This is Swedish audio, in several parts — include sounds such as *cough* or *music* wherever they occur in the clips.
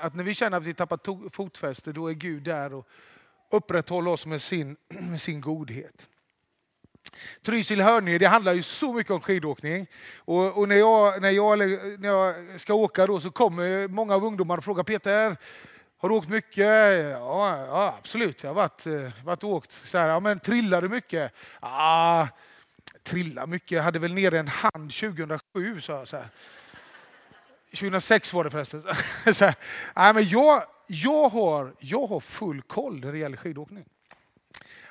att när vi känner att vi tappar fotfäste, då är Gud där och upprätthåller oss med sin, *clears throat* med sin godhet. Trysil Hörninge, det handlar ju så mycket om skidåkning. Och, och, när, jag, när, jag, när jag ska åka då så kommer många av ungdomarna och frågar Peter, har du åkt mycket? Ja, ja absolut, jag har varit, eh, varit och åkt. Så här, ja, men trillar du mycket? Ja, trilla mycket. Jag hade väl nere en hand 2007, sa jag. Så här. 2006 var det förresten. *laughs* Så här, nej, men jag, jag, har, jag har full koll när det gäller skidåkning.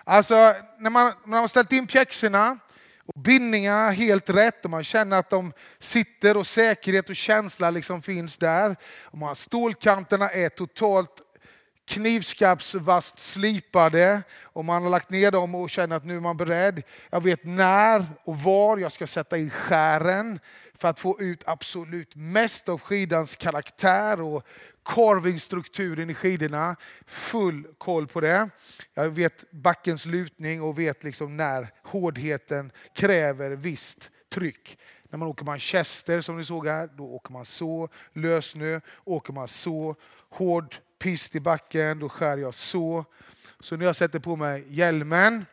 Alltså, när man, när man har ställt in pjäxorna och bindningarna helt rätt och man känner att de sitter och säkerhet och känsla liksom finns där. Och man, stålkanterna är totalt knivskarpsvast slipade och man har lagt ner dem och känner att nu är man beredd. Jag vet när och var jag ska sätta in skären för att få ut absolut mest av skidans karaktär och carvingstrukturen i skidorna. Full koll på det. Jag vet backens lutning och vet liksom när hårdheten kräver visst tryck. När man åker manchester som ni såg här, då åker man så. Lösnö åker man så. Hård pist i backen, då skär jag så. Så när jag sätter på mig hjälmen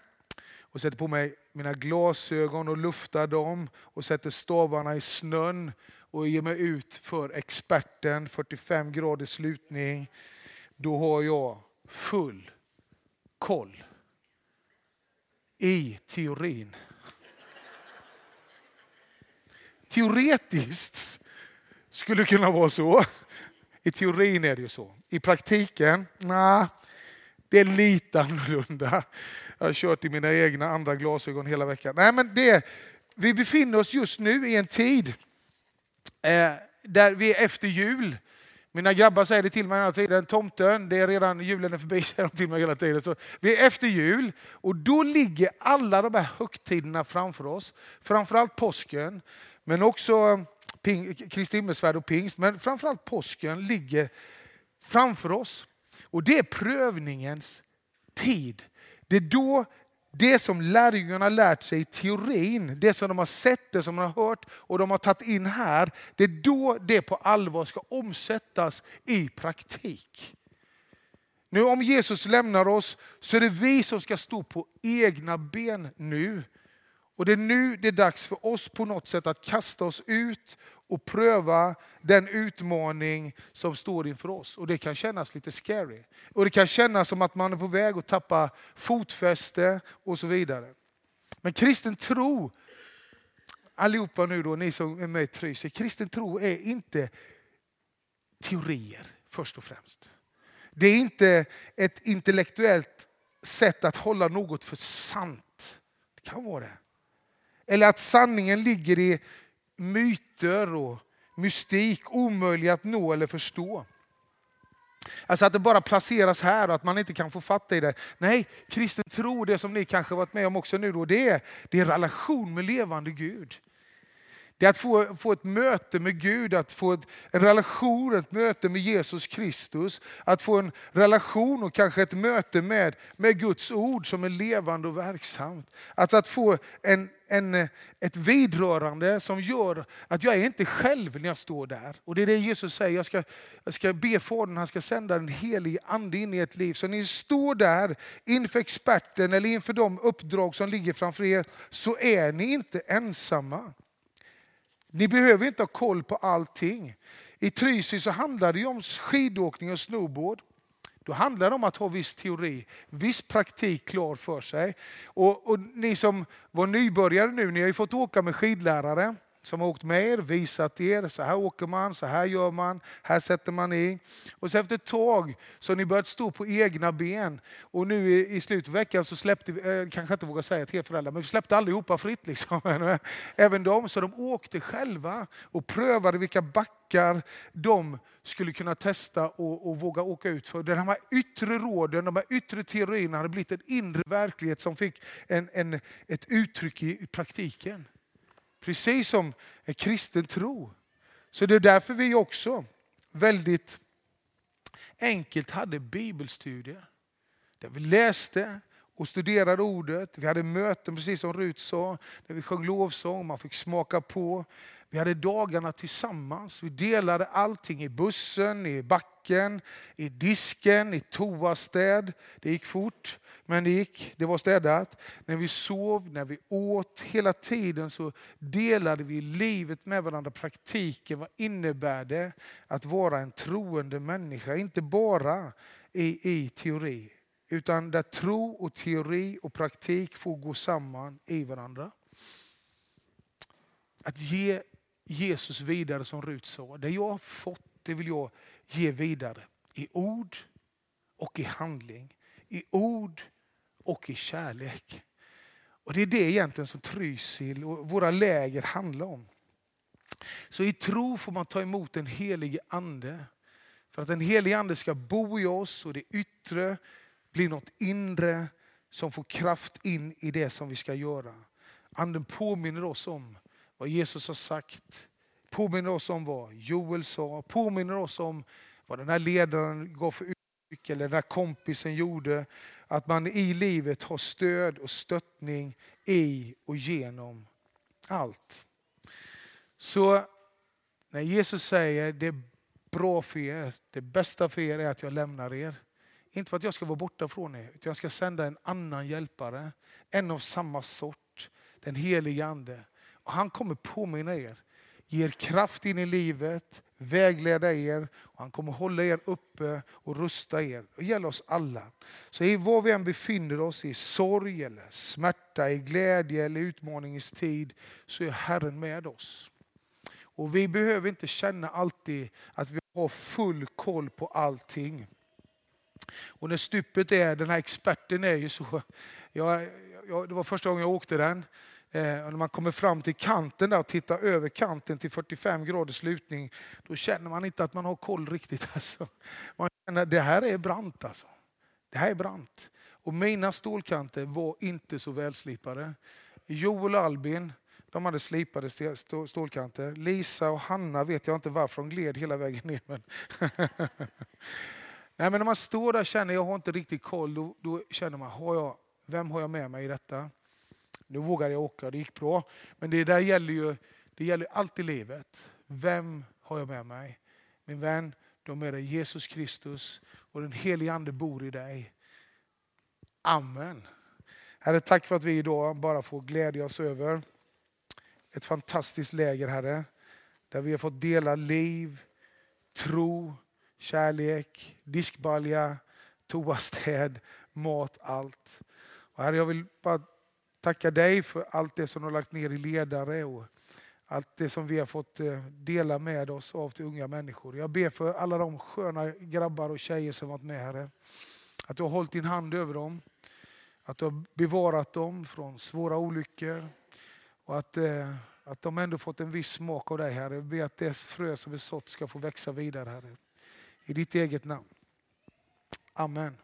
och sätter på mig mina glasögon och luftar dem och sätter stavarna i snön och ger mig ut för experten, 45 graders slutning, då har jag full koll. I teorin. Teoretiskt skulle det kunna vara så. I teorin är det ju så. I praktiken, nej, det är lite annorlunda. Jag har kört i mina egna andra glasögon hela veckan. Nej, men det, vi befinner oss just nu i en tid eh, där vi är efter jul. Mina grabbar säger det till mig hela tiden. Tomten, det är redan julen är förbi, *laughs* säger de till mig hela tiden. Så vi är efter jul och då ligger alla de här högtiderna framför oss. Framförallt påsken, men också eh, Kristi himmelsfärd och pingst. Men framförallt påsken ligger framför oss. Och det är prövningens tid. Det är då det som lärjungarna lärt sig i teorin, det som de har sett, det som de har hört och de har tagit in här, det är då det på allvar ska omsättas i praktik. Nu om Jesus lämnar oss så är det vi som ska stå på egna ben nu. Och det är nu det är dags för oss på något sätt att kasta oss ut och pröva den utmaning som står inför oss. Och det kan kännas lite scary. Och det kan kännas som att man är på väg att tappa fotfäste och så vidare. Men kristen tro, allihopa nu då, ni som är med i Trysil, kristen tro är inte teorier först och främst. Det är inte ett intellektuellt sätt att hålla något för sant. Det kan vara det. Eller att sanningen ligger i myter och mystik omöjlig att nå eller förstå. Alltså att det bara placeras här och att man inte kan få fatta i det. Nej, kristen tro, det som ni kanske varit med om också nu, då, det, är, det är relation med levande Gud. Det är att få, få ett möte med Gud, att få ett, en relation, ett möte med Jesus Kristus. Att få en relation och kanske ett möte med, med Guds ord som är levande och verksamt. Att, att få en, en, ett vidrörande som gör att jag är inte själv när jag står där. Och det är det Jesus säger, jag ska, jag ska be Fadern, han ska sända en helig ande in i ett liv. Så när ni står där inför experten eller inför de uppdrag som ligger framför er, så är ni inte ensamma. Ni behöver inte ha koll på allting. I Trysil så handlar det om skidåkning och snowboard. Då handlar det om att ha viss teori, viss praktik klar för sig. Och, och ni som var nybörjare nu, ni har ju fått åka med skidlärare som har åkt med er, visat er, så här åker man, så här gör man, här sätter man i. Och så efter ett tag så har ni börjat stå på egna ben. Och nu i, i slutet av veckan så släppte vi, eh, kanske inte vågar säga till er föräldrar, men vi släppte allihopa fritt. Liksom. *laughs* Även de, så de åkte själva och prövade vilka backar de skulle kunna testa och, och våga åka ut för. De här yttre råden, de här yttre teorierna hade blivit en inre verklighet som fick en, en, ett uttryck i, i praktiken. Precis som en kristen tro. Så det är därför vi också väldigt enkelt hade bibelstudier. Där vi läste och studerade ordet. Vi hade möten, precis som Rut sa, där vi sjöng lovsång, man fick smaka på. Vi hade dagarna tillsammans. Vi delade allting i bussen, i backen, i disken, i toastäd. Det gick fort, men det gick. Det var städat. När vi sov, när vi åt, hela tiden så delade vi livet med varandra. Praktiken, vad innebär det att vara en troende människa? Inte bara i, i teori, utan där tro och teori och praktik får gå samman i varandra. Att ge Jesus vidare som Rut sa. Det jag har fått, det vill jag ge vidare. I ord och i handling. I ord och i kärlek. Och Det är det egentligen som Trysil och våra läger handlar om. Så i tro får man ta emot den helige ande. För att den helige ande ska bo i oss och det yttre blir något inre som får kraft in i det som vi ska göra. Anden påminner oss om vad Jesus har sagt, påminner oss om vad Joel sa, påminner oss om vad den här ledaren gav för uttryck, eller den här kompisen gjorde. Att man i livet har stöd och stöttning i och genom allt. Så när Jesus säger det är bra för er, det bästa för er är att jag lämnar er. Inte för att jag ska vara borta från er, utan jag ska sända en annan hjälpare. En av samma sort, den helige Ande. Han kommer påminna er, ge er kraft in i livet, vägleda er och han kommer hålla er uppe och rusta er. Det gäller oss alla. Så i var vi än befinner oss, i sorg, eller smärta, i glädje eller utmaningens tid, så är Herren med oss. Och vi behöver inte känna alltid att vi har full koll på allting. Och när stupet är, den här experten är ju så, jag, jag, det var första gången jag åkte den, Eh, när man kommer fram till kanten där och tittar över kanten till 45 graders lutning, då känner man inte att man har koll riktigt. *laughs* Alltså. Man känner att det här är brant. Alltså. Det här är brant. Och mina stålkanter var inte så välslipade. Joel och Albin, de hade slipade stålkanter. Lisa och Hanna vet jag inte varför de gled hela vägen ner. Men *laughs* Nej, men när man står där och känner att jag har inte riktigt koll, då, då känner man, har jag, vem har jag med mig i detta? Nu vågade jag åka och det gick bra. Men det där gäller ju det gäller allt i livet. Vem har jag med mig? Min vän, du har med dig Jesus Kristus och den helige Ande bor i dig. Amen. Herre, tack för att vi idag bara får glädja oss över ett fantastiskt läger, Herre. Där vi har fått dela liv, tro, kärlek, diskbalja, toastäd, mat, allt. Och herre, jag vill bara tacka dig för allt det som du har lagt ner i ledare och allt det som vi har fått eh, dela med oss av till unga människor. Jag ber för alla de sköna grabbar och tjejer som varit med Herre. Att du har hållit din hand över dem. Att du har bevarat dem från svåra olyckor. Och att, eh, att de ändå fått en viss smak av dig Herre. Jag ber att det frö som är sått ska få växa vidare Herre. I ditt eget namn. Amen.